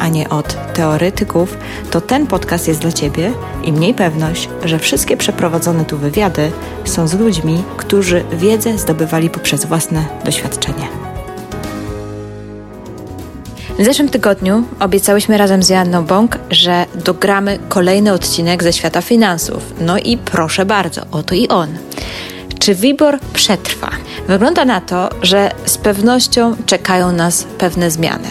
a nie od teoretyków, to ten podcast jest dla Ciebie i mniej pewność, że wszystkie przeprowadzone tu wywiady są z ludźmi, którzy wiedzę zdobywali poprzez własne doświadczenie. W zeszłym tygodniu obiecałyśmy razem z Janną Bąk, że dogramy kolejny odcinek ze świata finansów. No i proszę bardzo, oto i on. Czy WIBOR przetrwa? Wygląda na to, że z pewnością czekają nas pewne zmiany.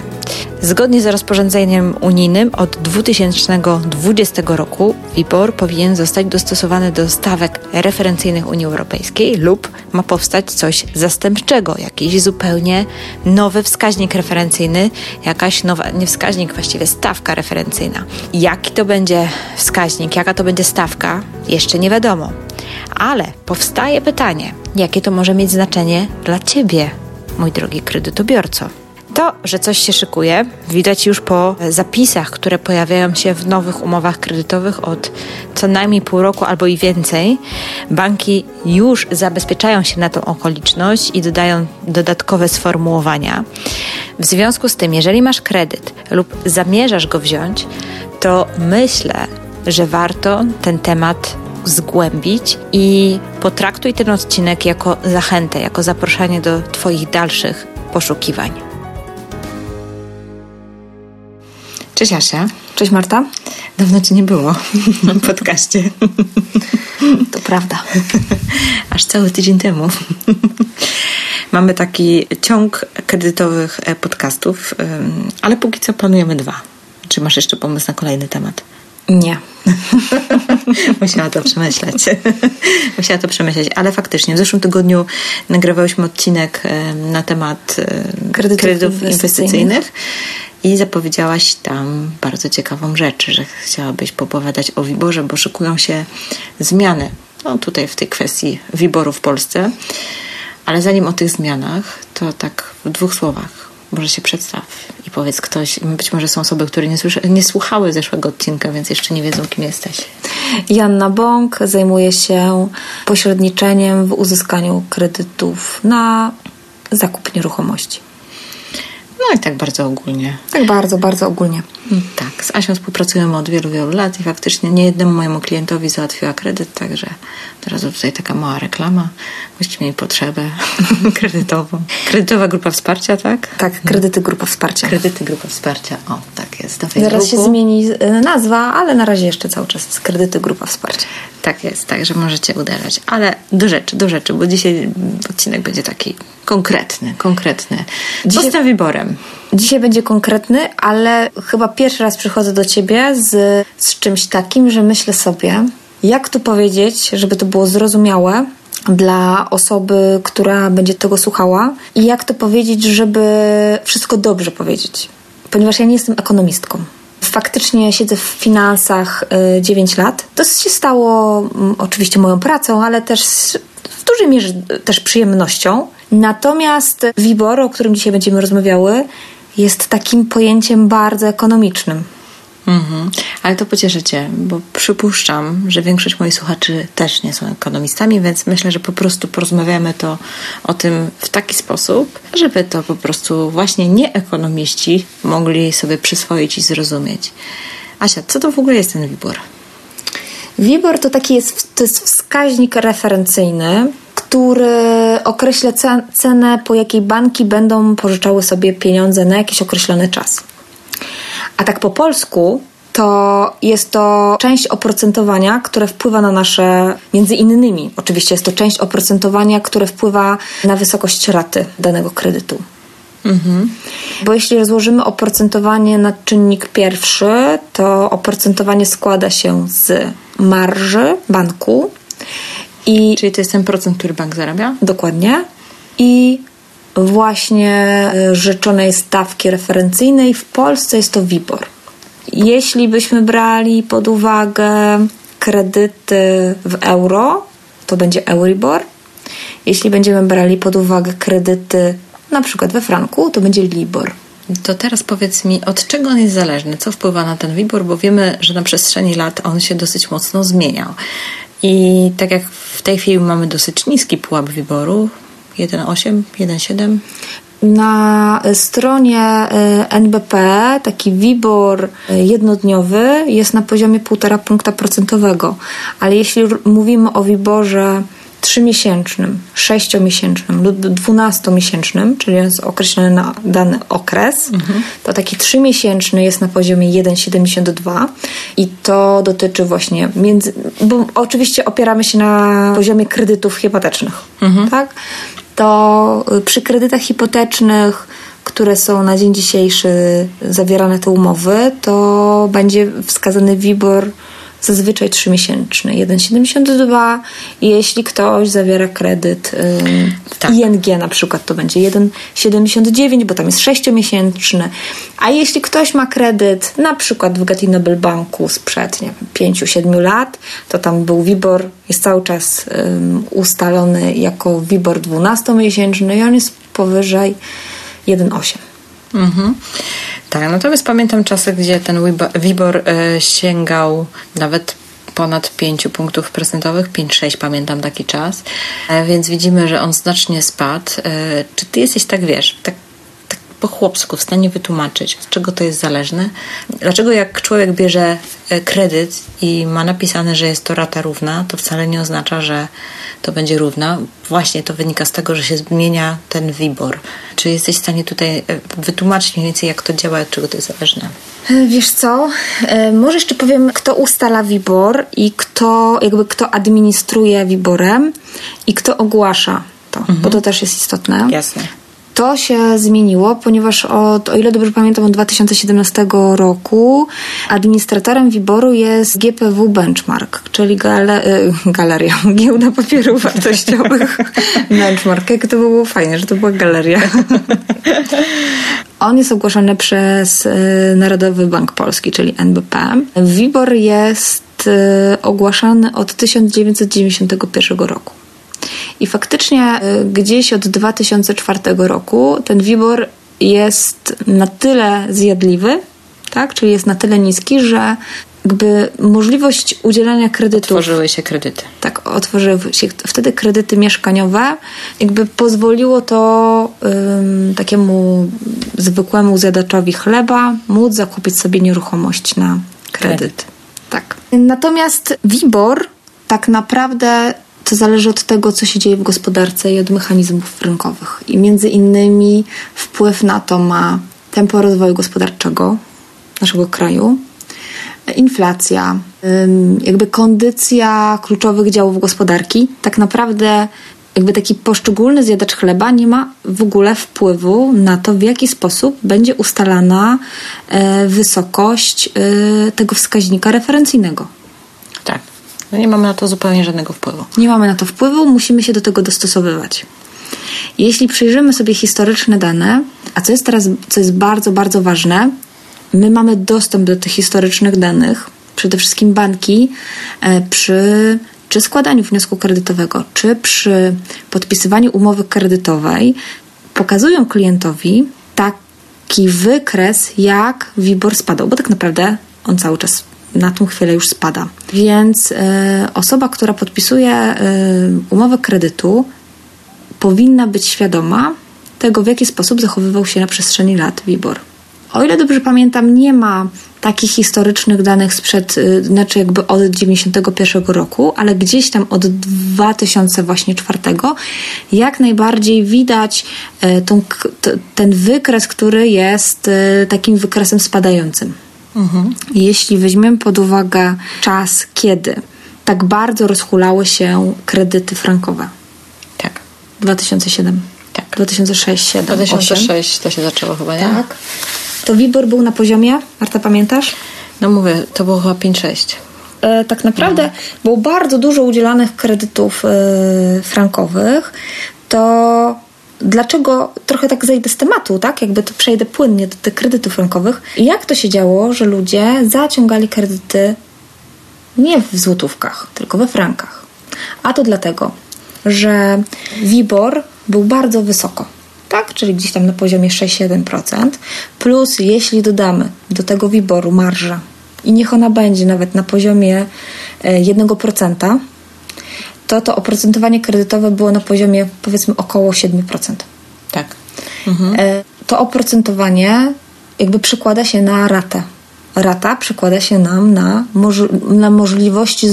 Zgodnie z rozporządzeniem unijnym od 2020 roku WIBOR powinien zostać dostosowany do stawek referencyjnych Unii Europejskiej lub ma powstać coś zastępczego, jakiś zupełnie nowy wskaźnik referencyjny, jakaś nowa, nie wskaźnik, właściwie stawka referencyjna. Jaki to będzie wskaźnik, jaka to będzie stawka, jeszcze nie wiadomo. Ale powstaje pytanie, jakie to może mieć znaczenie dla Ciebie, mój drogi kredytobiorco. To, że coś się szykuje, widać już po zapisach, które pojawiają się w nowych umowach kredytowych od co najmniej pół roku albo i więcej. Banki już zabezpieczają się na tą okoliczność i dodają dodatkowe sformułowania. W związku z tym, jeżeli masz kredyt lub zamierzasz go wziąć, to myślę, że warto ten temat zgłębić i potraktuj ten odcinek jako zachętę, jako zaproszenie do Twoich dalszych poszukiwań. Cześć Asia. Cześć Marta. Dawno Cię nie było w podcaście. To prawda. Aż cały tydzień temu. Mamy taki ciąg kredytowych e, podcastów, ale póki co planujemy dwa. Czy masz jeszcze pomysł na kolejny temat? Nie. Musiała to przemyśleć. Musiała to przemyśleć, ale faktycznie w zeszłym tygodniu nagrywałyśmy odcinek na temat kredytów, kredytów inwestycyjnych i zapowiedziałaś tam bardzo ciekawą rzecz, że chciałabyś popowiadać o Wiborze, bo szykują się zmiany no, tutaj w tej kwestii Wiboru w Polsce. Ale zanim o tych zmianach, to tak w dwóch słowach może się przedstaw i powiedz ktoś. Być może są osoby, które nie, słysza, nie słuchały zeszłego odcinka, więc jeszcze nie wiedzą, kim jesteś. Janna Bąk zajmuje się pośredniczeniem w uzyskaniu kredytów na zakup nieruchomości. No i tak bardzo ogólnie. Tak bardzo, bardzo ogólnie. Tak, z Asią współpracujemy od wielu, wielu lat i faktycznie nie jednemu mojemu klientowi załatwiła kredyt, także teraz tutaj taka mała reklama. Byście mieli potrzebę kredytową. Kredytowa grupa wsparcia, tak? Tak, kredyty grupa wsparcia. Kredyty grupa wsparcia, o tak jest. Zaraz się zmieni e, nazwa, ale na razie jeszcze cały czas jest kredyty grupa wsparcia. Tak jest, także możecie uderzać. Ale do rzeczy, do rzeczy, bo dzisiaj odcinek będzie taki konkretny, konkretny. Dzisiaj, Poza wyborem. Dzisiaj będzie konkretny, ale chyba pierwszy raz przychodzę do ciebie z, z czymś takim, że myślę sobie, jak to powiedzieć, żeby to było zrozumiałe dla osoby, która będzie tego słuchała i jak to powiedzieć, żeby wszystko dobrze powiedzieć. Ponieważ ja nie jestem ekonomistką. Faktycznie siedzę w finansach 9 y, lat. To się stało mm, oczywiście moją pracą, ale też w dużej mierze też przyjemnością. Natomiast WIBOR, o którym dzisiaj będziemy rozmawiały, jest takim pojęciem bardzo ekonomicznym. Mhm. Ale to pocieszę Cię, bo przypuszczam, że większość moich słuchaczy też nie są ekonomistami, więc myślę, że po prostu porozmawiamy to o tym w taki sposób, żeby to po prostu właśnie nieekonomiści mogli sobie przyswoić i zrozumieć. Asia, co to w ogóle jest ten WIBOR? WIBOR to taki jest, to jest wskaźnik referencyjny, który określa cenę, po jakiej banki będą pożyczały sobie pieniądze na jakiś określony czas. A tak po polsku to jest to część oprocentowania, które wpływa na nasze, między innymi, oczywiście jest to część oprocentowania, które wpływa na wysokość raty danego kredytu. Mhm. Bo jeśli rozłożymy oprocentowanie na czynnik pierwszy, to oprocentowanie składa się z marży banku i. Czyli to jest ten procent, który bank zarabia? Dokładnie. I właśnie rzeczonej stawki referencyjnej w Polsce jest to WIBOR. Jeśli byśmy brali pod uwagę kredyty w euro, to będzie Euribor. Jeśli będziemy brali pod uwagę kredyty na przykład we franku, to będzie LIBOR. To teraz powiedz mi, od czego on jest zależny? Co wpływa na ten WIBOR? Bo wiemy, że na przestrzeni lat on się dosyć mocno zmieniał. I tak jak w tej chwili mamy dosyć niski pułap WIBORu, 1,8, 1,7, na stronie y, NBP taki WIBOR y, jednodniowy jest na poziomie 1,5 punkta procentowego, ale jeśli mówimy o WIBORze trzymiesięcznym, sześciomiesięcznym lub dwunastomiesięcznym, czyli jest określony na dany okres, mhm. to taki trzymiesięczny jest na poziomie 1,72 i to dotyczy właśnie między, bo oczywiście opieramy się na poziomie kredytów hipotecznych, mhm. tak? To przy kredytach hipotecznych które są na dzień dzisiejszy zawierane te umowy, to będzie wskazany WIBOR zazwyczaj 3-miesięczny, 1,72 i jeśli ktoś zawiera kredyt tak. ING na przykład, to będzie 1,79, bo tam jest 6-miesięczny, a jeśli ktoś ma kredyt na przykład w Getty Noble Banku sprzed 5-7 lat, to tam był WIBOR, jest cały czas um, ustalony jako WIBOR 12-miesięczny i on jest powyżej 1,8. Mhm. Tak, natomiast pamiętam czasy, gdzie ten WIBOR y, sięgał nawet ponad 5 punktów procentowych, 5-6 pamiętam taki czas, e, więc widzimy, że on znacznie spadł. E, czy ty jesteś tak, wiesz, tak po chłopsku w stanie wytłumaczyć, od czego to jest zależne. Dlaczego jak człowiek bierze e, kredyt i ma napisane, że jest to rata równa, to wcale nie oznacza, że to będzie równa. Właśnie to wynika z tego, że się zmienia ten WIBOR. Czy jesteś w stanie tutaj e, wytłumaczyć mniej więcej, jak to działa, od czego to jest zależne? E, wiesz co, może jeszcze powiem, kto ustala WIBOR i kto, jakby kto administruje WIBORem i kto ogłasza to, mhm. bo to też jest istotne. Jasne. To się zmieniło, ponieważ od, o ile dobrze pamiętam, od 2017 roku administratorem wyboru jest GPW Benchmark, czyli gale, y, galeria, giełda papierów wartościowych. Benchmark, jak to było fajnie, że to była galeria. On jest ogłoszony przez y, Narodowy Bank Polski, czyli NBP. WIBOR jest y, ogłaszany od 1991 roku. I faktycznie y, gdzieś od 2004 roku ten WIBOR jest na tyle zjadliwy, tak? czyli jest na tyle niski, że jakby możliwość udzielania kredytów. Otworzyły się kredyty. Tak, otworzyły się wtedy kredyty mieszkaniowe. Jakby pozwoliło to takiemu zwykłemu zjadaczowi chleba móc zakupić sobie nieruchomość na kredyt. kredyt. Tak. Natomiast WIBOR tak naprawdę to zależy od tego, co się dzieje w gospodarce i od mechanizmów rynkowych. I między innymi wpływ na to ma tempo rozwoju gospodarczego naszego kraju, inflacja, jakby kondycja kluczowych działów gospodarki. Tak naprawdę jakby taki poszczególny zjadacz chleba nie ma w ogóle wpływu na to, w jaki sposób będzie ustalana e, wysokość e, tego wskaźnika referencyjnego. No nie mamy na to zupełnie żadnego wpływu. Nie mamy na to wpływu, musimy się do tego dostosowywać. Jeśli przyjrzymy sobie historyczne dane, a co jest teraz, co jest bardzo, bardzo ważne, my mamy dostęp do tych historycznych danych, przede wszystkim banki, e, przy czy składaniu wniosku kredytowego, czy przy podpisywaniu umowy kredytowej, pokazują klientowi taki wykres, jak WIBOR spadał, bo tak naprawdę on cały czas na tą chwilę już spada. Więc e, osoba, która podpisuje e, umowę kredytu, powinna być świadoma tego, w jaki sposób zachowywał się na przestrzeni lat WIBOR. O ile dobrze pamiętam, nie ma takich historycznych danych sprzed, e, znaczy jakby od 91 roku, ale gdzieś tam od 2004 jak najbardziej widać tą, ten wykres, który jest takim wykresem spadającym. Mhm. Jeśli weźmiemy pod uwagę czas, kiedy tak bardzo rozhulały się kredyty frankowe. Tak. 2007. Tak. 2006, 2007, 2006 8. to się zaczęło chyba, nie? Tak. To WIBOR był na poziomie, Marta pamiętasz? No mówię, to było chyba 5-6. E, tak naprawdę no. było bardzo dużo udzielanych kredytów e, frankowych. To dlaczego trochę tak zejdę z tematu, tak? Jakby to przejdę płynnie do tych kredytów rynkowych. Jak to się działo, że ludzie zaciągali kredyty nie w złotówkach, tylko we frankach? A to dlatego, że WIBOR był bardzo wysoko. Tak, czyli gdzieś tam na poziomie 6-7%. Plus, jeśli dodamy do tego WIBORu marżę i niech ona będzie nawet na poziomie 1%, e, to to oprocentowanie kredytowe było na poziomie powiedzmy około 7%. Tak. Mhm. To oprocentowanie jakby przekłada się na ratę. Rata przekłada się nam na, na możliwości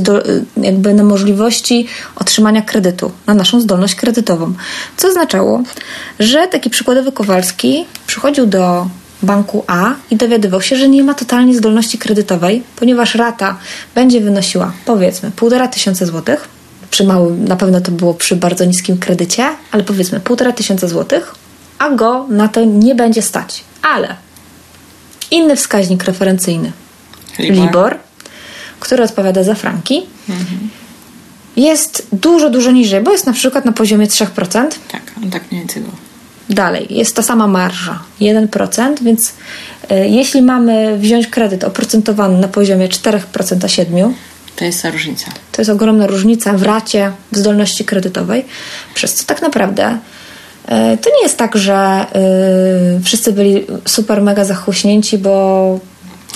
jakby na możliwości otrzymania kredytu, na naszą zdolność kredytową. Co oznaczało, że taki przykładowy Kowalski przychodził do banku A i dowiadywał się, że nie ma totalnie zdolności kredytowej, ponieważ rata będzie wynosiła powiedzmy półtora tysiąca złotych, przy małym, na pewno to było przy bardzo niskim kredycie, ale powiedzmy półtora tysiąca złotych, a go na to nie będzie stać. Ale inny wskaźnik referencyjny, Libor, Libor który odpowiada za franki, mhm. jest dużo, dużo niżej, bo jest na przykład na poziomie 3%. Tak, on tak mniej więcej. Dalej, jest ta sama marża, 1%, więc y, jeśli mamy wziąć kredyt oprocentowany na poziomie 4% 7%, to jest ta różnica. To jest ogromna różnica w racie w zdolności kredytowej, przez co tak naprawdę E, to nie jest tak, że y, wszyscy byli super mega zachłyśnięci, bo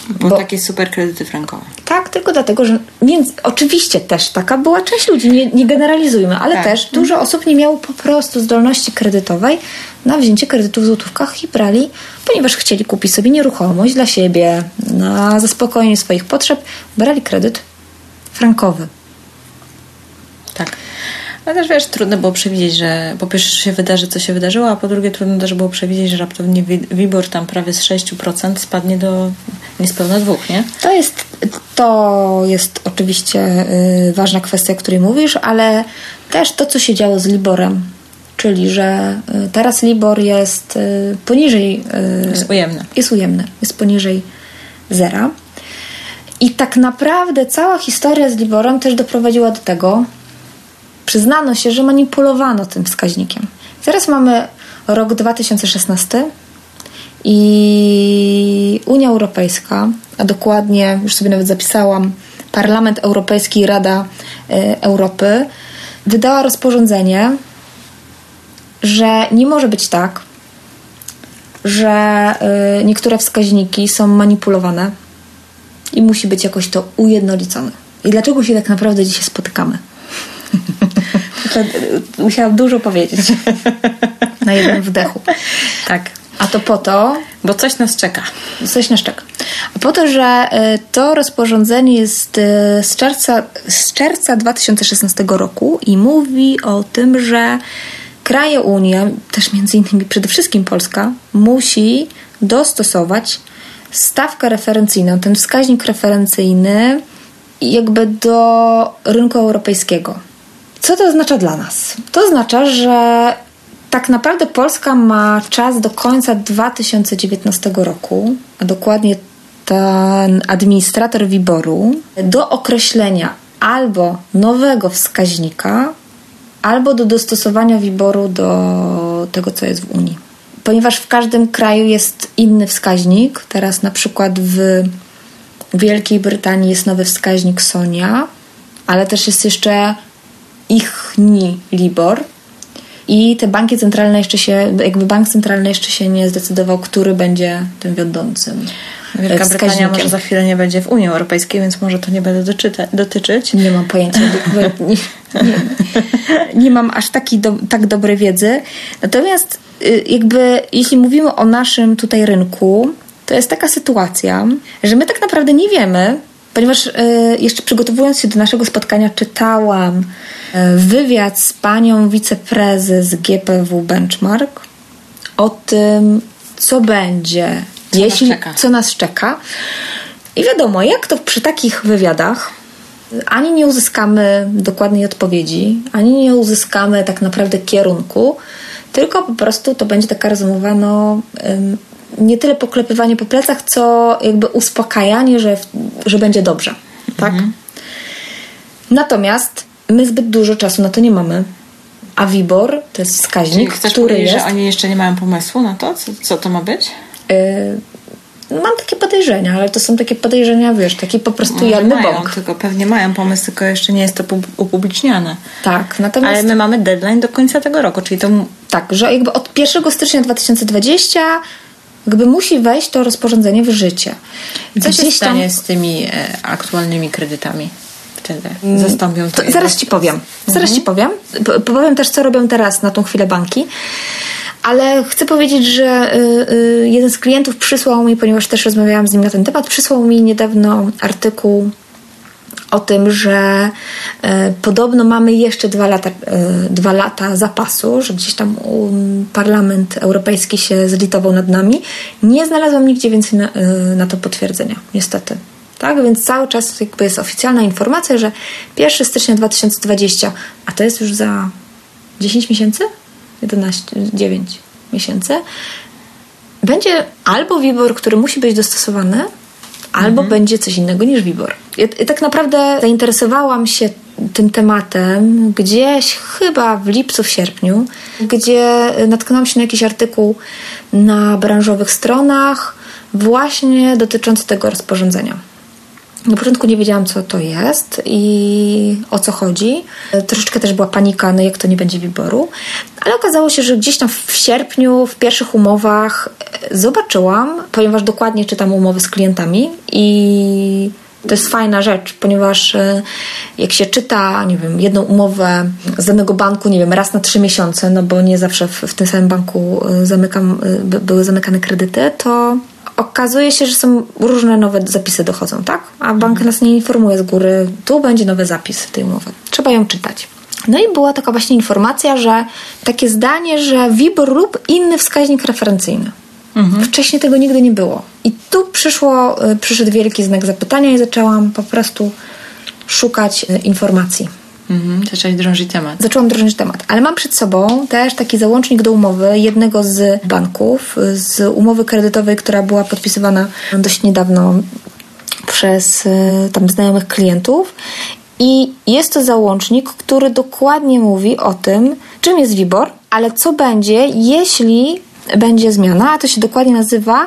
bo, bo, takie super kredyty frankowe. Tak, tylko dlatego, że między, oczywiście też taka była część ludzi, nie, nie generalizujmy, ale tak. też dużo mhm. osób nie miało po prostu zdolności kredytowej na wzięcie kredytu w złotówkach i brali, ponieważ chcieli kupić sobie nieruchomość dla siebie, na zaspokojenie swoich potrzeb, brali kredyt frankowy. Tak. Ale też wiesz, trudno było przewidzieć, że po pierwsze się wydarzy, co się wydarzyło, a po drugie trudno też było przewidzieć, że raptownie WIBOR tam prawie z 6% spadnie do niespełna dwóch, nie? To jest, to jest oczywiście y, ważna kwestia, o której mówisz, ale też to, co się działo z Liborem, czyli że y, teraz Libor jest y, poniżej... jest ujemny. Jest ujemny, jest poniżej zera. I tak naprawdę cała historia z Liborem też doprowadziła do tego, przyznano się, że manipulowano tym wskaźnikiem. Teraz mamy rok 2016 i Unia Europejska, a dokładnie, już sobie nawet zapisałam, Parlament Europejski i Rada e, Europy wydała rozporządzenie, że nie może być tak, że e, niektóre wskaźniki są manipulowane i musi być jakoś to ujednolicone. I dlaczego się tak naprawdę dzisiaj spotykamy? Musiałam dużo powiedzieć na jednym wdechu. Tak. A to po to. Bo coś nas czeka. Coś nas czeka. A po to, że y, to rozporządzenie jest y, z czerwca, z czerwca 2016 roku i mówi o tym, że kraje Unii, też między innymi przede wszystkim Polska, musi dostosować stawkę referencyjną, ten wskaźnik referencyjny jakby do rynku europejskiego. Co to oznacza dla nas? To oznacza, że tak naprawdę Polska ma czas do końca 2019 roku, a dokładnie ten administrator wyboru, do określenia albo nowego wskaźnika, albo do dostosowania wyboru do tego, co jest w Unii. Ponieważ w każdym kraju jest inny wskaźnik, teraz na przykład w Wielkiej Brytanii jest nowy wskaźnik Sonia, ale też jest jeszcze ich ni Libor. I te banki centralne jeszcze się, jakby bank centralny jeszcze się nie zdecydował, który będzie tym wiodącym. Wielka Brytania może za chwilę nie będzie w Unii Europejskiej, więc może to nie będę dotyczyć. Nie mam pojęcia. nie, nie, nie, mam aż taki do, tak dobrej wiedzy. Natomiast y, jakby jeśli mówimy o naszym tutaj rynku, to jest taka sytuacja, że my tak naprawdę nie wiemy, ponieważ y, jeszcze przygotowując się do naszego spotkania czytałam E, wywiad z panią wiceprezes GPW Benchmark o tym, co będzie, co jeśli nas co nas czeka. I wiadomo, jak to przy takich wywiadach ani nie uzyskamy dokładnej odpowiedzi, ani nie uzyskamy tak naprawdę kierunku, tylko po prostu to będzie taka rozmowa, no, nie tyle poklepywanie po plecach, co jakby uspokajanie, że, że będzie dobrze. Tak? Mhm. Natomiast My zbyt dużo czasu na to nie mamy. A WIBOR to jest wskaźnik, Czyli chcesz który jest... że oni jeszcze nie mają pomysłu na to, co, co to ma być? Yy, Mam takie podejrzenia, ale to są takie podejrzenia, wiesz, taki po prostu jadny mają, bąk. tylko pewnie mają pomysł, tylko jeszcze nie jest to pub- upubliczniane. Tak, natomiast... Ale my mamy deadline do końca tego roku, czyli to Tak, że jakby od 1 stycznia 2020 jakby musi wejść to rozporządzenie w życie. co się Gdzieś tam- stanie z tymi e, aktualnymi kredytami wtedy? Zastąpią Mm, To je zaraz ci powiem. Zaraz ci powiem. Powiem też, co robią teraz na tą chwilę banki. Ale chcę powiedzieć, że y, y, jeden z klientów przysłał mi, ponieważ też rozmawiałam z nim na ten temat, przysłał mi niedawno artykuł o tym, że e, podobno mamy jeszcze dwa lata, dwa lata zapasu, że gdzieś tam um, Parlament Europejski się zlitował nad nami. Nie znalazłam nigdzie więcej na, na to potwierdzenia, niestety. Tak, więc cały czas jakby jest oficjalna informacja, że 1 stycznia 2020, a to jest już za 10 miesięcy? 11, 9 miesięcy. Będzie albo WIBOR, który musi być dostosowany, albo będzie coś innego niż WIBOR. Ja, ja tak naprawdę zainteresowałam się tym tematem gdzieś chyba w lipcu, w sierpniu, gdzie natknęłam się na jakiś artykuł na branżowych stronach właśnie dotyczący tego rozporządzenia. Na początku nie wiedziałam, co to jest i o co chodzi. Troszeczkę też była panika, no jak to nie będzie wyboru. Ale okazało się, że gdzieś tam w sierpniu, w pierwszych umowach e, zobaczyłam, ponieważ dokładnie czytam umowy z klientami i to jest fajna rzecz, ponieważ e, jak się czyta, nie wiem, jedną umowę z danego banku, nie wiem, raz na trzy miesiące, no bo nie zawsze w, w tym samym banku e, zamykam, by- były zamykane kredyty, to okazuje się, że są różne nowe zapisy dochodzą, tak? A bank nas nie informuje z góry, tu będzie nowy zapis w tej umowie. Trzeba ją czytać. No i była taka właśnie informacja, że takie zdanie, że WIBOR lub inny wskaźnik referencyjny. Wcześniej tego nigdy nie było. I tu przyszło, y, przyszedł wielki znak zapytania i zaczęłam po prostu szukać y, informacji. Mhm, zaczęłaś drążyć temat. Zaczęłam drążyć temat, ale mam przed sobą też taki załącznik do umowy jednego z banków, z umowy kredytowej, która była podpisywana dość niedawno przez y, tam znajomych klientów. I jest to załącznik, który dokładnie mówi o tym, czym jest WIBOR, ale co będzie, jeśli będzie zmiana, a to się dokładnie nazywa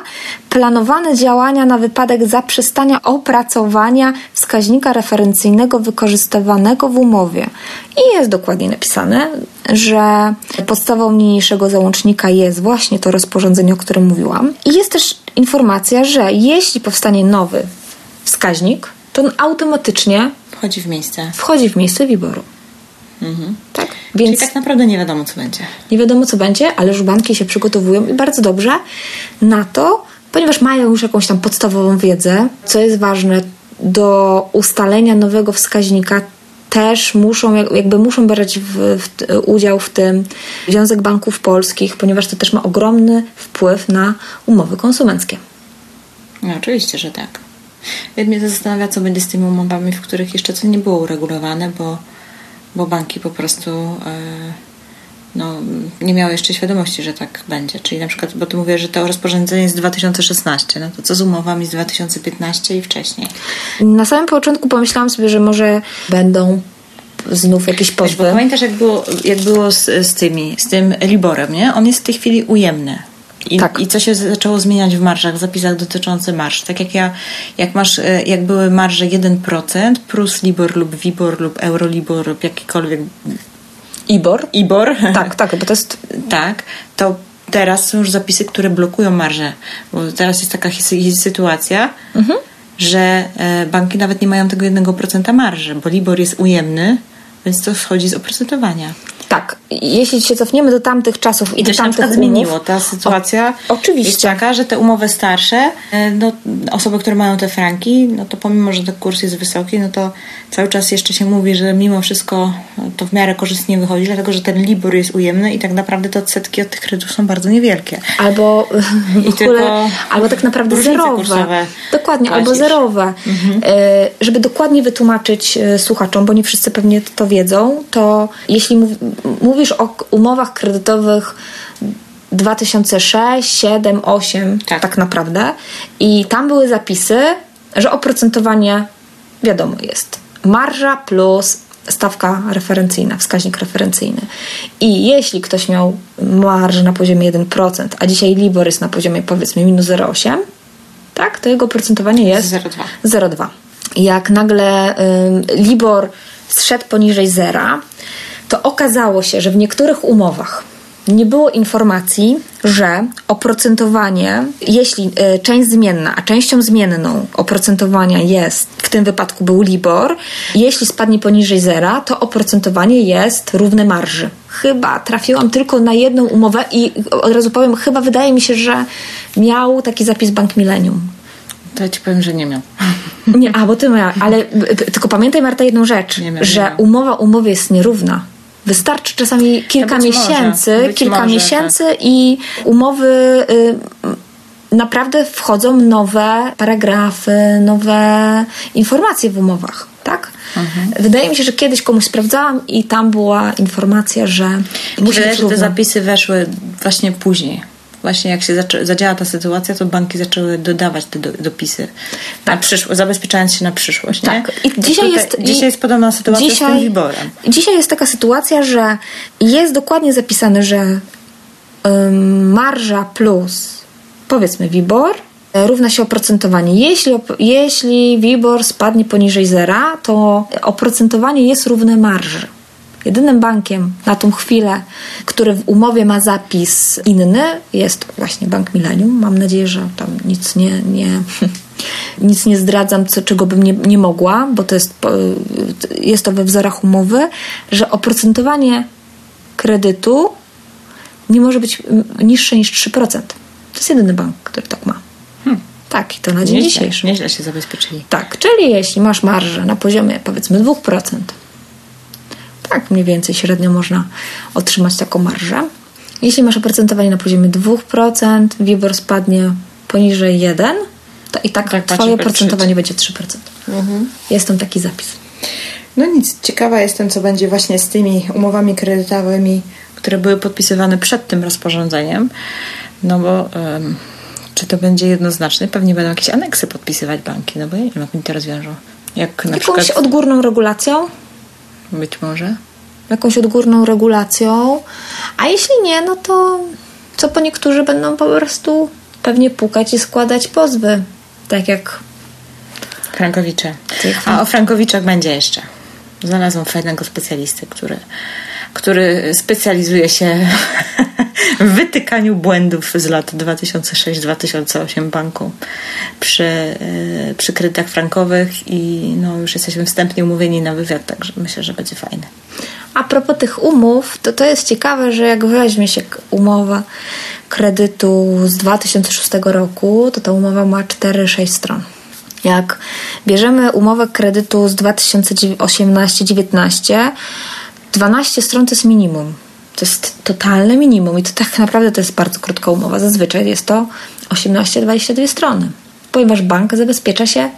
planowane działania na wypadek zaprzestania opracowania wskaźnika referencyjnego wykorzystywanego w umowie. I jest dokładnie napisane, że podstawą niniejszego załącznika jest właśnie to rozporządzenie, o którym mówiłam. I jest też informacja, że jeśli powstanie nowy wskaźnik, to on automatycznie Wchodzi w miejsce. wchodzi w miejsce wyboru. Tak? Więc Czyli tak naprawdę nie wiadomo, co będzie. nie wiadomo co będzie, ale już banki się przygotowują i bardzo dobrze na to, ponieważ mają już jakąś tam podstawową wiedzę, co jest ważne do ustalenia nowego wskaźnika. Też muszą, jak- jakby muszą brać w, w, udział w tym Związek Banków Polskich, ponieważ to też ma ogromny wpływ na umowy konsumenckie. No, oczywiście, że tak. Mnie to zastanawia, co będzie z tymi umowami, w których jeszcze co nie było uregulowane, bo, bo banki po prostu e, no, nie miały jeszcze świadomości, że tak będzie. Czyli na przykład, bo tu mówię, że to rozporządzenie jest z 2016, no to co z umowami z 2015 i wcześniej? Na samym początku pomyślałam sobie, że może będą znów jakieś Wiesz, bo pozwy. pamiętasz, jak było, jak było z, z tymi, z tym Liborem, nie? On jest w tej chwili ujemny. I, Tak. I co się zaczęło zmieniać w marżach, w zapisach dotyczących marż. Tak jak ja, jak masz, e, jak były marże 1% plus Libor lub Wibor lub Eurolibor lub jakikolwiek IBOR? IBOR. Tak, tak, bo to jest tak, to teraz są już zapisy, które blokują marże. Bo teraz jest taka sytuacja, że e, banki nawet nie mają tego 1% marży, bo Libor jest ujemny, więc to schodzi z oprocentowania. Tak, jeśli się cofniemy do tamtych czasów i, I do tamtych umów, zmieniło. Ta sytuacja O, oczywiście. jest taka, że te umowy starsze, e, no, osoby, które mają te franki, no to pomimo, że ten kurs jest wysoki, no to cały czas jeszcze się mówi, że mimo wszystko to w miarę korzystnie wychodzi, dlatego że ten Libor jest ujemny i tak naprawdę te odsetki od tych kredytów są bardzo niewielkie. albo w I ogóle, tylko albo tak naprawdę zerowe. Dokładnie, płacisz. albo zerowe. E, żeby dokładnie wytłumaczyć e, słuchaczom, bo nie wszyscy pewnie to wiedzą, to jeśli mówisz o umowach kredytowych 2006, 7, 8, Tak. tak naprawdę, i tam były zapisy, że oprocentowanie wiadomo jest marża plus stawka referencyjna, wskaźnik referencyjny. I jeśli ktoś miał marżę na poziomie 1%, a dzisiaj LIBOR jest na poziomie powiedzmy minus 0,8, tak? To jego oprocentowanie jest 0,2. 0,2. Jak nagle y, Libor zszedł poniżej zera, to okazało się, że w niektórych umowach nie było informacji, że oprocentowanie, jeśli y, część zmienna, a częścią zmienną oprocentowania jest, w tym wypadku był Libor, jeśli spadnie poniżej zera, to oprocentowanie jest równe marży. Chyba trafiłam tylko na jedną umowę i od razu powiem, chyba wydaje mi się, że miał taki zapis Bank Millennium. To ja ci powiem, że nie miał. Nie, a bo ty miała, ale y, tylko pamiętaj Marta jedną rzecz, Nie miał, że nie miał. umowa umowie jest nierówna. Wystarczy czasami kilka być może, miesięcy, być kilka może, miesięcy i umowy y, naprawdę wchodzą nowe paragrafy, nowe informacje w umowach, tak? Mhm. Wydaje mi się, że kiedyś komuś sprawdzałam i tam była informacja, że musi że te zapisy weszły właśnie później. Właśnie jak się zadziała ta sytuacja, to banki zaczęły dodawać te do, dopisy na przyszłość, zabezpieczając się na przyszłość. Nie? Tak. I dzisiaj tutaj, jest- dzisiaj jest podobna sytuacja z tym Wiborem. Dzisiaj jest taka sytuacja, że jest dokładnie zapisane, że ym, marża plus powiedzmy WIBOR e, równa się oprocentowanie. Jeśli, op- jeśli WIBOR spadnie poniżej zera, to oprocentowanie jest równe marży. Jedynym bankiem na tą chwilę, który w umowie ma zapis inny, jest właśnie Bank Millennium. Mam nadzieję, że tam nic nie, nie, nic nie zdradzam, co, czego bym nie, nie mogła, bo to jest, jest to we wzorach umowy, że oprocentowanie kredytu nie może być niższe niż 3%. To jest jedyny bank, który tak ma. Tak, i to na dzień Nieźle, dzisiejszy. nieźle się zabezpieczyli. Tak, czyli jeśli masz marżę na poziomie powiedzmy 2%, tak mniej więcej średnio można otrzymać taką marżę. Jeśli masz oprocentowanie na poziomie 2%, WIBOR spadnie poniżej 1, to i tak, Tak, twoje patrzę. oprocentowanie będzie 3%. Jest tam taki zapis. No nic, ciekawa jestem, co będzie właśnie z tymi umowami kredytowymi, które były podpisywane przed tym rozporządzeniem. No bo em, czy to będzie jednoznaczne? Pewnie będą jakieś aneksy podpisywać banki, no bo ja nie wiem, jak oni to rozwiążą. Jak na Jakąś przykład, odgórną regulacją, być może, jakąś odgórną regulacją, a jeśli nie, no to co po niektórzy będą po prostu pewnie pukać i składać pozwy. Tak jak Frankowicze. A o Frankowiczach będzie jeszcze. Znalazłam fajnego specjalisty, który, który specjalizuje się w wytykaniu błędów z lat 2006-2008 banku przy, e, przy kredytach frankowych i no, już jesteśmy wstępnie umówieni na wywiad, także myślę, że będzie fajny. A propos tych umów, to to jest ciekawe, że jak weźmie się umowa kredytu z 2006 roku, to ta umowa ma 4-6 stron. Jak bierzemy umowę kredytu z 2018-19, 12 stron to jest minimum. To jest totalne minimum i to tak naprawdę to jest bardzo krótka umowa. Zazwyczaj jest to 18-22 strony, ponieważ bank zabezpiecza się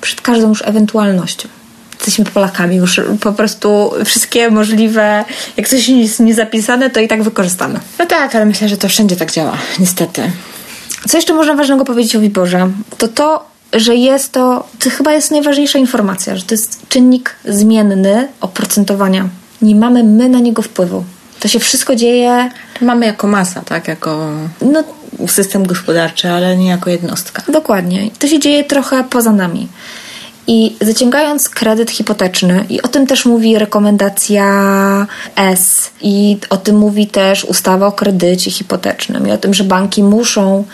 przed każdą już ewentualnością. Jesteśmy Polakami, już po prostu wszystkie możliwe, jak coś jest niezapisane, to i tak wykorzystamy. No tak, ale myślę, że to wszędzie tak działa, niestety. Co jeszcze można ważnego powiedzieć o Wiborze? To to, że jest to, to chyba jest najważniejsza informacja, że to jest czynnik zmienny oprocentowania. Nie mamy my na niego wpływu. To się wszystko dzieje, mamy jako masa, tak? Jako no system gospodarczy, ale nie jako jednostka. Dokładnie. To się dzieje trochę poza nami. I zaciągając kredyt hipoteczny, i o tym też mówi rekomendacja S, i o tym mówi też ustawa o kredycie hipotecznym, i o tym, że banki muszą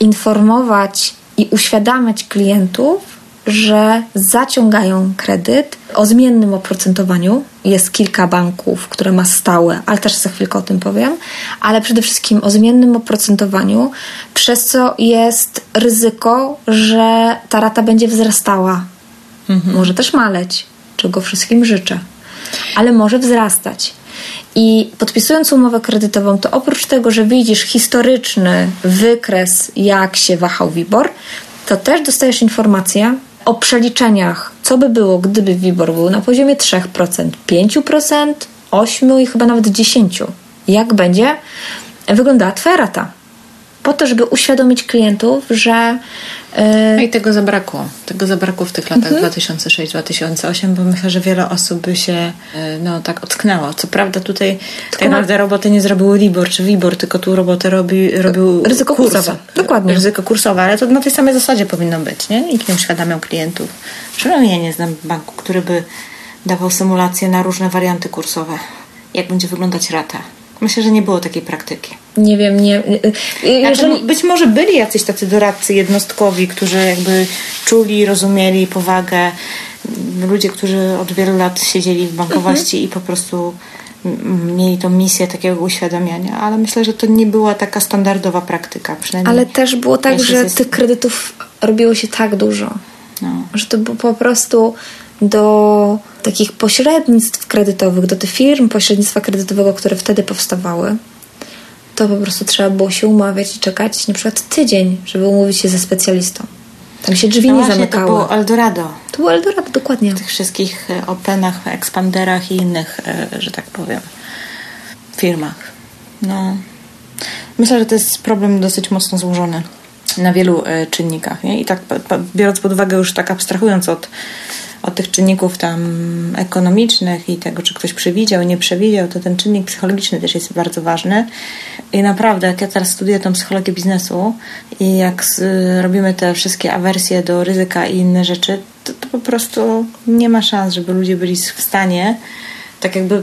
informować i uświadamiać klientów, że zaciągają kredyt o zmiennym oprocentowaniu. Jest kilka banków, które ma stałe, ale też za chwilkę o tym powiem, ale przede wszystkim o zmiennym oprocentowaniu, przez co jest ryzyko, że ta rata będzie wzrastała. Może też maleć, czego wszystkim życzę, ale może wzrastać. I podpisując umowę kredytową, to oprócz tego, że widzisz historyczny wykres, jak się wahał WIBOR, to też dostajesz informację o przeliczeniach, co by było, gdyby WIBOR był na poziomie 3%, 5%, 8% i chyba nawet 10%. Jak będzie wyglądała Twoja rata. Po to, żeby uświadomić klientów, że no i tego zabrakło. Tego zabrakło w tych latach mhm. 2006-2008, bo myślę, że wiele osób by się no, tak ocknęło. Co prawda tutaj tylko tak naprawdę roboty nie zrobiły Libor czy Wibor, tylko tu roboty robi, robił ryzyko kurs. kursowe. Dokładnie. Ryzyko kursowe, ale to na tej samej zasadzie powinno być, nie? Nikt nie uświadamiał klientów. Przynajmniej ja nie znam banku, który by dawał symulacje na różne warianty kursowe. Jak będzie wyglądać rata. Myślę, że nie było takiej praktyki. Nie wiem, nie. Y, y, jeżeli... Znaczy, być może byli jacyś tacy doradcy jednostkowi, którzy jakby czuli, rozumieli powagę. Ludzie, którzy od wielu lat siedzieli w bankowości mhm. i po prostu mieli tą misję takiego uświadamiania, ale myślę, że to nie była taka standardowa praktyka. Przynajmniej ale też było tak, że jest... tych kredytów robiło się tak dużo, no. że to było po prostu do takich pośrednictw kredytowych, do tych firm pośrednictwa kredytowego, które wtedy powstawały, to po prostu trzeba było się umawiać i czekać na przykład tydzień, żeby umówić się ze specjalistą. Tam się drzwi no nie właśnie, zamykały. To było Eldorado. To było Eldorado, dokładnie. W tych wszystkich e, Openach, Expanderach i innych, e, że tak powiem, firmach. No. Myślę, że to jest problem dosyć mocno złożony na wielu e, czynnikach. Nie? I tak biorąc pod uwagę już tak abstrahując od od tych czynników tam ekonomicznych i tego, czy ktoś przewidział, nie przewidział, to ten czynnik psychologiczny też jest bardzo ważny. I naprawdę, jak ja teraz studiuję tą psychologię biznesu i jak robimy te wszystkie awersje do ryzyka i inne rzeczy, to, to po prostu nie ma szans, żeby ludzie byli w stanie tak jakby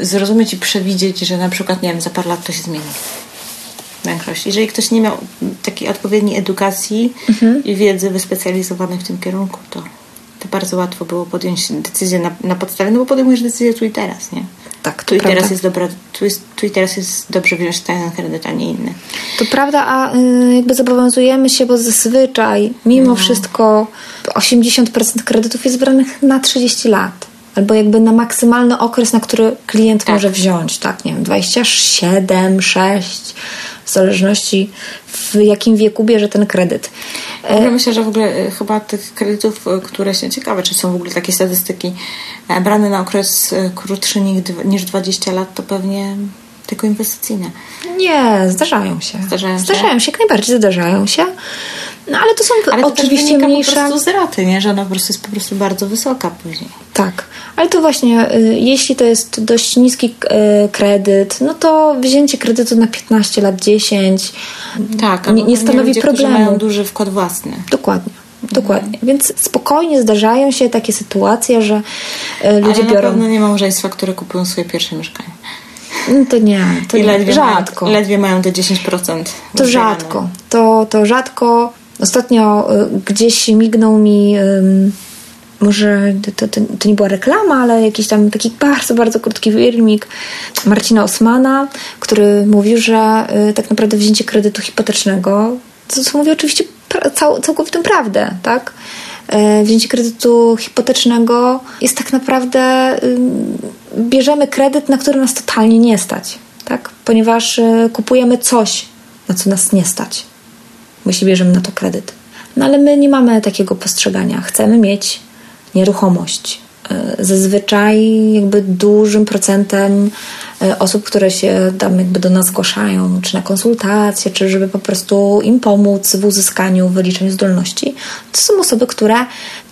zrozumieć i przewidzieć, że na przykład, nie wiem, za parę lat to się zmieni większość. Jeżeli ktoś nie miał takiej odpowiedniej edukacji mhm. i wiedzy wyspecjalizowanej w tym kierunku, to to bardzo łatwo było podjąć decyzję na, na podstawie, no bo podejmujesz decyzję tu i teraz, nie? Tak, tu i teraz jest dobra, tu, jest, tu i teraz jest dobrze wziąć ten kredyt, a nie inny. To prawda, a y, jakby zobowiązujemy się, bo zazwyczaj mimo no. wszystko 80% kredytów jest branych na 30 lat. Albo jakby na maksymalny okres, na który klient tak. może wziąć, tak, nie wiem, 27, 6, w zależności w jakim wieku bierze ten kredyt. Ja myślę, że w ogóle e, chyba tych kredytów, e, które się ciekawe, czy są w ogóle takie statystyki e, brane na okres krótszy niż 20 lat, to pewnie tylko inwestycyjne. Nie, zdarzają się. Zdarzają się, zdarzają się jak najbardziej zdarzają się. No ale to są ale to oczywiście mniejsze. po prostu z raty, nie? Że ona po prostu jest po prostu bardzo wysoka później. Tak, ale to właśnie, y, jeśli to jest dość niski y, kredyt, no to wzięcie kredytu na 15 lat, 10 tak, nie, nie stanowi ludzie, problemu. mają duży wkład własny. Dokładnie. Dokładnie. Mhm. Więc spokojnie zdarzają się takie sytuacje, że y, ludzie Ale biorą. Na pewno nie małżeństwa, które kupują swoje pierwsze mieszkanie. No to nie, to I nie. Ledwie rzadko. Mają, ledwie mają te 10%. To rzadko. To, to rzadko. Ostatnio y, gdzieś mignął mi. Y, może to, to, to, nie była reklama, ale jakiś tam taki bardzo, bardzo krótki filmik Marcina Osmana, który mówił, że y, tak naprawdę wzięcie kredytu hipotecznego, to co mówi oczywiście cał, całkowitą prawdę, tak? Y, wzięcie kredytu hipotecznego jest tak naprawdę y, bierzemy kredyt, na który nas totalnie nie stać, tak? Ponieważ y, kupujemy coś, na co nas nie stać jeśli bierzemy na to kredyt. No ale my nie mamy takiego postrzegania. Chcemy mieć nieruchomość. E, zazwyczaj jakby dużym procentem e, osób, które się tam jakby do nas zgłaszają, czy na konsultacje, czy żeby po prostu im pomóc w uzyskaniu, wyliczeniu zdolności, to są osoby, które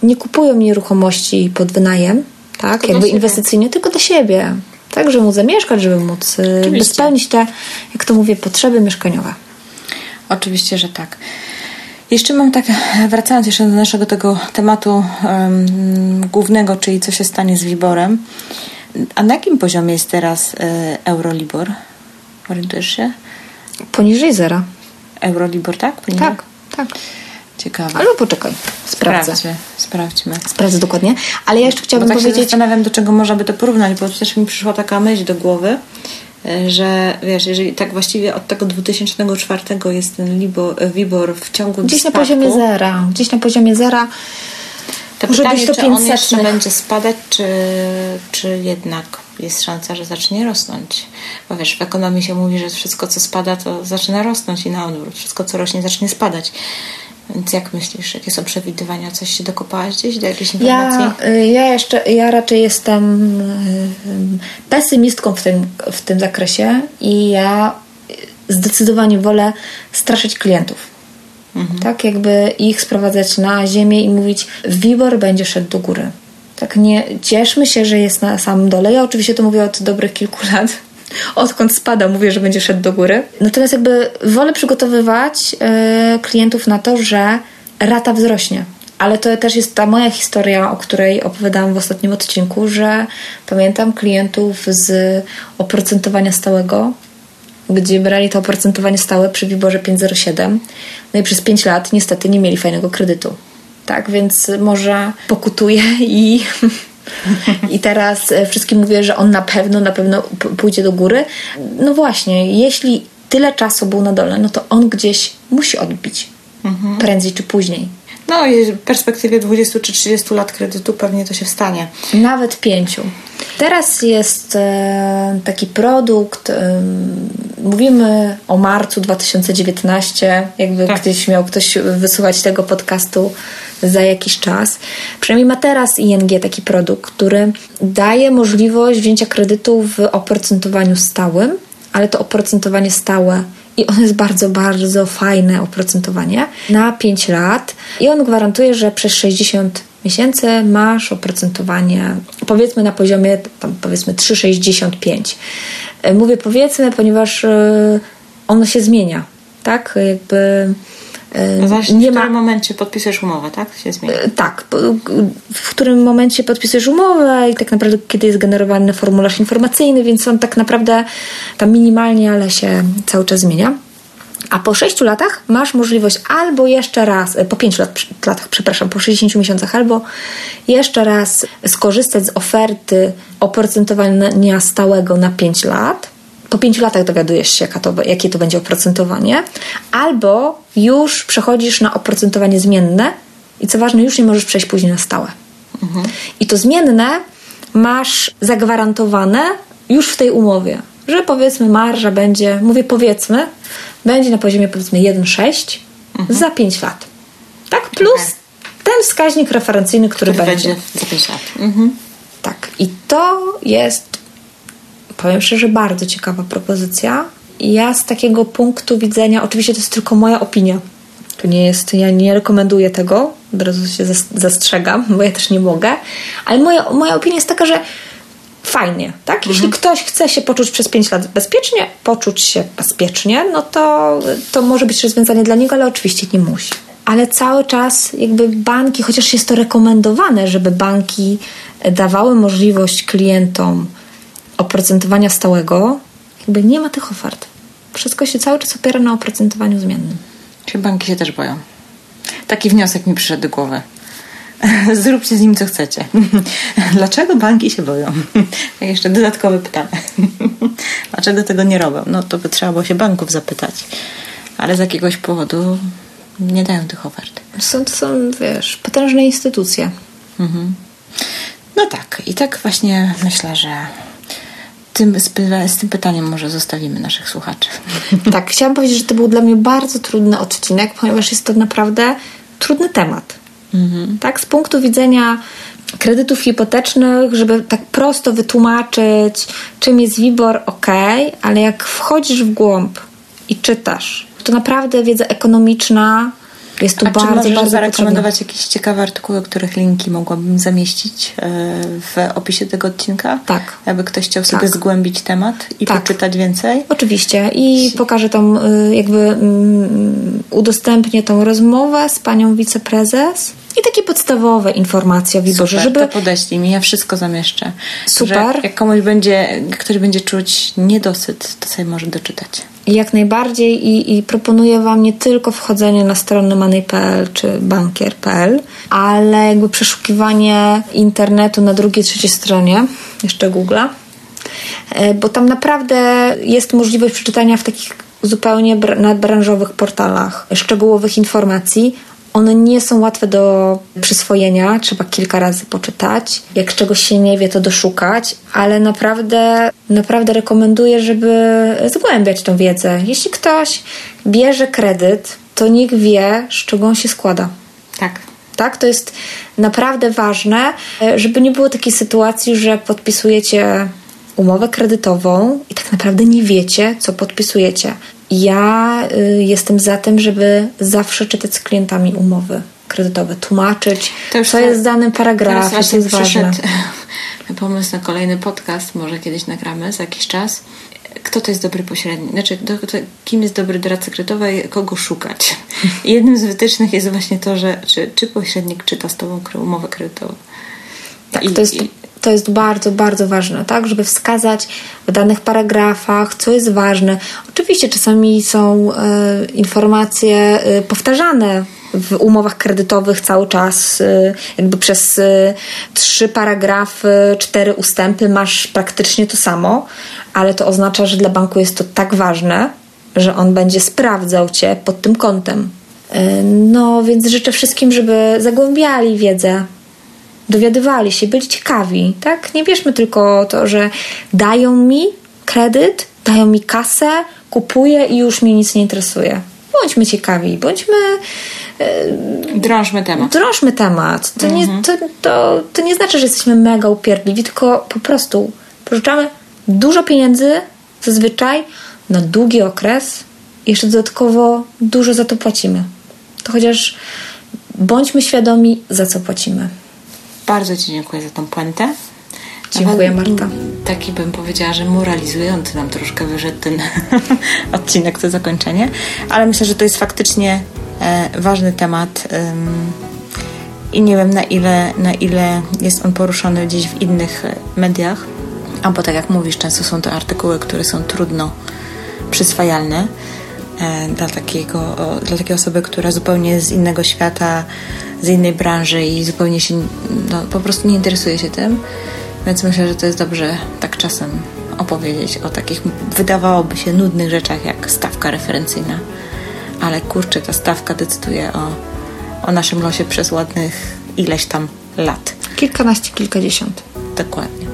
nie kupują nieruchomości pod wynajem, tak, jakby inwestycyjnie, tylko do siebie. Tak, żeby móc zamieszkać, żeby móc e, spełnić te, jak to mówię, potrzeby mieszkaniowe. Oczywiście, że tak. Jeszcze mam tak, wracając jeszcze do naszego tego tematu um, głównego, czyli co się stanie z Wiborem. A na jakim poziomie jest teraz e, Eurolibor? Orientujesz się? Poniżej zera. Eurolibor, tak? Poniżej? Tak, tak. Ciekawe. Ale poczekaj, sprawdzę. Sprawdźmy, sprawdźmy. Sprawdzę dokładnie. Ale ja jeszcze chciałabym tak powiedzieć... Się zastanawiam, do czego można by to porównać, bo też mi przyszła taka myśl do głowy, że wiesz, jeżeli tak właściwie od tego 2004 jest ten Libor, WIBOR w ciągu Gdzieś spadku, na poziomie zera. Gdzieś na poziomie zera. To może pytanie, być to czy on jeszcze będzie spadać, czy, czy jednak jest szansa, że zacznie rosnąć. Bo wiesz, w ekonomii się mówi, że wszystko co spada, to zaczyna rosnąć i na odwrót. Wszystko co rośnie, zacznie spadać. Więc jak myślisz, jakie są przewidywania? Coś się dokopałaś gdzieś do jakiejś informacji? Ja, y, ja jeszcze, ja raczej jestem y, pesymistką w tym, w tym zakresie i ja zdecydowanie wolę straszyć klientów. Mhm. Tak, jakby ich sprowadzać na ziemię i mówić, WIBOR będzie szedł do góry. Tak, nie cieszmy się, że jest na samym dole. Ja oczywiście to mówię od dobrych kilku lat. Odkąd spada, mówię, że będzie szedł do góry. Natomiast jakby wolę przygotowywać yy, klientów na to, że rata wzrośnie. Ale to też jest ta moja historia, o której opowiadałam w ostatnim odcinku, że pamiętam klientów z oprocentowania stałego, gdzie brali to oprocentowanie stałe przy Wiborze 507. No i przez 5 lat niestety nie mieli fajnego kredytu. Tak, więc może pokutuje i, i teraz wszystkim mówię, że on na pewno, na pewno pójdzie do góry. No właśnie, jeśli tyle czasu był na dole, no to on gdzieś musi odbić. Mhm. Prędzej czy później. No, w perspektywie 20 czy 30 lat kredytu pewnie to się wstanie. Nawet pięciu. Teraz jest e, taki produkt, e, mówimy o marcu 2019, jakby tak. miał ktoś wysłuchać tego podcastu za jakiś czas. Przynajmniej ma teraz ING taki produkt, który daje możliwość wzięcia kredytu w oprocentowaniu stałym, ale to oprocentowanie stałe i on jest bardzo, bardzo fajne oprocentowanie na 5 lat i on gwarantuje, że przez 60 miesięcy masz oprocentowanie powiedzmy na poziomie tam powiedzmy 3,65. E, mówię powiedzmy, ponieważ e, ono się zmienia, tak? Jakby no właśnie, nie w którym ma... momencie podpisujesz umowę, tak? Się zmienia. Tak, w którym momencie podpisujesz umowę i tak naprawdę kiedy jest generowany formularz informacyjny, więc on tak naprawdę tam minimalnie, ale się cały czas zmienia. A po 6 latach masz możliwość albo jeszcze raz, e, po 5 lat, latach, przepraszam, po 60 miesiącach, albo jeszcze raz skorzystać z oferty oprocentowania stałego na 5 lat. Po 5 latach dowiadujesz się, to, jakie to będzie oprocentowanie, albo już przechodzisz na oprocentowanie zmienne i co ważne, już nie możesz przejść później na stałe. Mhm. I to zmienne masz zagwarantowane już w tej umowie, że powiedzmy marża będzie, mówię powiedzmy, będzie na poziomie powiedzmy 1,6 mhm. za 5 lat. Tak? Plus okay. ten wskaźnik referencyjny, który, który będzie. będzie za 5 lat. Mhm. Tak. I to jest, powiem szczerze, bardzo ciekawa propozycja. Ja z takiego punktu widzenia, oczywiście to jest tylko moja opinia. To nie jest, ja nie rekomenduję tego, od razu się zastrzegam, bo ja też nie mogę, ale moja, moja opinia jest taka, że fajnie, tak? Mhm. Jeśli ktoś chce się poczuć przez 5 lat bezpiecznie, poczuć się bezpiecznie, no to, to może być rozwiązanie dla niego, ale oczywiście nie musi. Ale cały czas jakby banki, chociaż jest to rekomendowane, żeby banki dawały możliwość klientom oprocentowania stałego, jakby nie ma tych ofert. Wszystko się cały czas opiera na oprocentowaniu zmiennym. Czy banki się też boją? Taki wniosek mi przyszedł do głowy. Zróbcie z nim co chcecie. Dlaczego banki się boją? Jeszcze dodatkowe pytanie. Dlaczego tego nie robią? No to by trzeba było się banków zapytać. Ale z jakiegoś powodu nie dają tych ofert. Są, to są, wiesz, potężne instytucje. Mhm. No tak. I tak właśnie myślę, że tym, z, z, tym pytaniem może zostawimy naszych słuchaczy. Tak, chciałam powiedzieć, że to był dla mnie bardzo trudny odcinek, ponieważ jest to naprawdę trudny temat. Mhm. Tak, z punktu widzenia kredytów hipotecznych, żeby tak prosto wytłumaczyć, czym jest WIBOR, ok, ale jak wchodzisz w głąb i czytasz, to naprawdę wiedza ekonomiczna jest tu A bardzo, czy możesz bardzo zarekomendować jakieś ciekawe artykuły, których linki mogłabym zamieścić e, w opisie tego odcinka? Tak. Aby ktoś chciał sobie tak. zgłębić temat i tak. poczytać więcej? Oczywiście. I pokażę tą, y, jakby mm, udostępnię tą rozmowę z panią wiceprezes i takie podstawowe informacje o wyborze, żeby... to podeślij mi, ja wszystko zamieszczę. Super. Że jak komuś będzie, ktoś będzie czuć niedosyt, to sobie może doczytać. Jak najbardziej i, i proponuję Wam nie tylko wchodzenie na stronę money.pl czy bankier.pl, ale jakby przeszukiwanie internetu na drugiej, trzeciej stronie, jeszcze Google'a, e, bo tam naprawdę jest możliwość przeczytania w takich zupełnie nadbranżowych portalach szczegółowych informacji one nie są łatwe do przyswojenia, trzeba kilka razy poczytać. Jak czegoś się nie wie, to doszukać, ale naprawdę, naprawdę rekomenduję, żeby zgłębiać tą wiedzę. Jeśli ktoś bierze kredyt, to niech wie, z czego on się składa. Tak. Tak, to jest naprawdę ważne, żeby nie było takiej sytuacji, że podpisujecie umowę kredytową i tak naprawdę nie wiecie, co podpisujecie. Ja y, jestem za tym, żeby zawsze czytać z klientami umowy kredytowe, tłumaczyć, co jest w danym paragrafie, co jest ważne. pomysł na kolejny podcast, może kiedyś nagramy za jakiś czas. Kto to jest dobry pośrednik? Znaczy, do, to, kim jest dobry doradca kredytowy, kogo szukać? I jednym z wytycznych jest właśnie to, że czy, czy pośrednik czyta z Tobą umowę kredytową. Tak, I, to jest... I, to jest bardzo, bardzo ważne, tak, żeby wskazać w danych paragrafach, co jest ważne. Oczywiście czasami są e, informacje e, powtarzane w umowach kredytowych cały czas, y, jakby przez trzy paragrafy, cztery ustępy masz praktycznie to samo, ale to oznacza, że dla banku jest to tak ważne, że on będzie sprawdzał cię pod tym kątem. No więc życzę wszystkim, żeby zagłębiali wiedzę, dowiadywali się, byli ciekawi, tak? Nie bierzmy tylko to, że dają mi kredyt, dają mi kasę, kupuję i już mnie nic nie interesuje. Bądźmy ciekawi, bądźmy Yy, drążmy temat. Drążmy temat. To, mhm. nie, to, to, to nie znaczy, że jesteśmy mega upierdliwi, tylko po prostu pożyczamy dużo pieniędzy zazwyczaj na długi okres i jeszcze dodatkowo dużo za to płacimy. To chociaż bądźmy świadomi, za co płacimy. Bardzo Ci dziękuję za tą puentę. Dziękuję Marta. Taki bym powiedziała, że moralizujący nam troszkę wyszedł ten odcinek, to zakończenie, ale myślę, że to jest faktycznie E, ważny temat i nie wiem na ile, na ile jest on poruszony gdzieś w innych e, mediach, albo tak jak mówisz, często są to artykuły, które są trudno przyswajalne dla, takiego, dla takiej osoby, która zupełnie jest z innego świata, z innej branży i zupełnie się no, po prostu nie interesuje się tym. Więc myślę, że to jest dobrze tak czasem opowiedzieć o takich wydawałoby się nudnych rzeczach jak stawka referencyjna ale kurczę, ta stawka decyduje o, o naszym losie przez ładnych ileś tam lat. Kilkanaście, kilkadziesiąt. Dokładnie.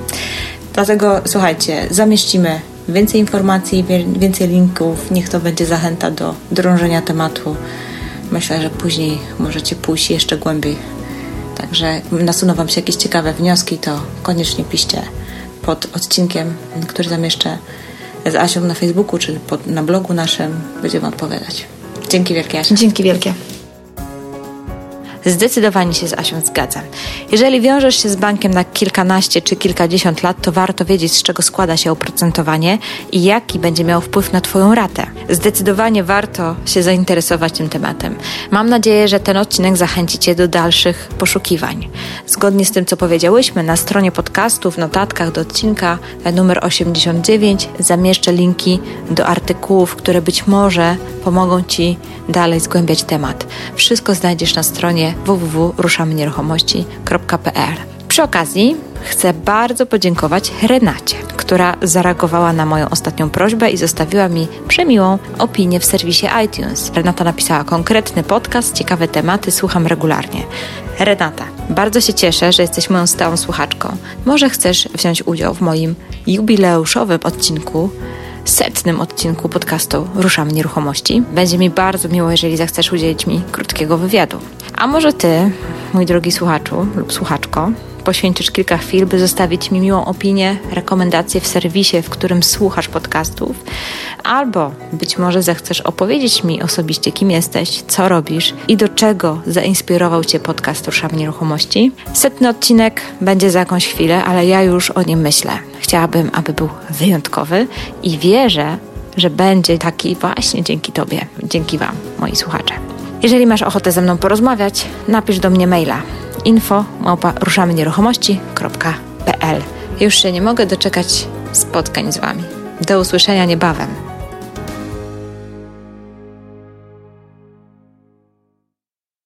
Dlatego słuchajcie, zamieścimy więcej informacji, więcej linków. Niech to będzie zachęta do drążenia tematu. Myślę, że później możecie pójść jeszcze głębiej. Także nasuną Wam się jakieś ciekawe wnioski, to koniecznie piszcie pod odcinkiem, który zamieszczę z Asią na Facebooku czy pod, na blogu naszym. Będziemy odpowiadać. Dzięki wielkie, Asia. Dzięki wielkie. Zdecydowanie się z Asią zgadzam. Jeżeli wiążesz się z bankiem na kilkanaście czy kilkadziesiąt lat, to warto wiedzieć, z czego składa się oprocentowanie i jaki będzie miał wpływ na Twoją ratę. Zdecydowanie warto się zainteresować tym tematem. Mam nadzieję, że ten odcinek zachęci Cię do dalszych poszukiwań. Zgodnie z tym, co powiedziałyśmy, na stronie podcastu, w notatkach do odcinka numer 89 zamieszczę linki do artykułów, które być może pomogą Ci dalej zgłębiać temat. Wszystko znajdziesz na stronie www.ruszamynieruchomości.pl. Przy okazji chcę bardzo podziękować Renacie, która zareagowała na moją ostatnią prośbę i zostawiła mi przemiłą opinię w serwisie iTunes. Renata napisała konkretny podcast, ciekawe tematy, słucham regularnie. Renata, bardzo się cieszę, że jesteś moją stałą słuchaczką. Może chcesz wziąć udział w moim jubileuszowym odcinku setnym odcinku podcastu Ruszamy Nieruchomości. Będzie mi bardzo miło, jeżeli zechcesz udzielić mi krótkiego wywiadu. A może Ty, mój drogi słuchaczu lub słuchaczko, poświęcisz kilka chwil, by zostawić mi miłą opinię, rekomendację w serwisie, w którym słuchasz podcastów, albo być może zechcesz opowiedzieć mi osobiście, kim jesteś, co robisz i do czego zainspirował Cię podcast Ruszam Nieruchomości. Setny odcinek będzie za jakąś chwilę, ale ja już o nim myślę. Chciałabym, aby był wyjątkowy i wierzę, że będzie taki właśnie dzięki Tobie, dzięki Wam, moi słuchacze. Jeżeli masz ochotę ze mną porozmawiać, napisz do mnie maila info małpa ruszamynieruchomości.pl Już się nie mogę doczekać spotkań z Wami. Do usłyszenia niebawem.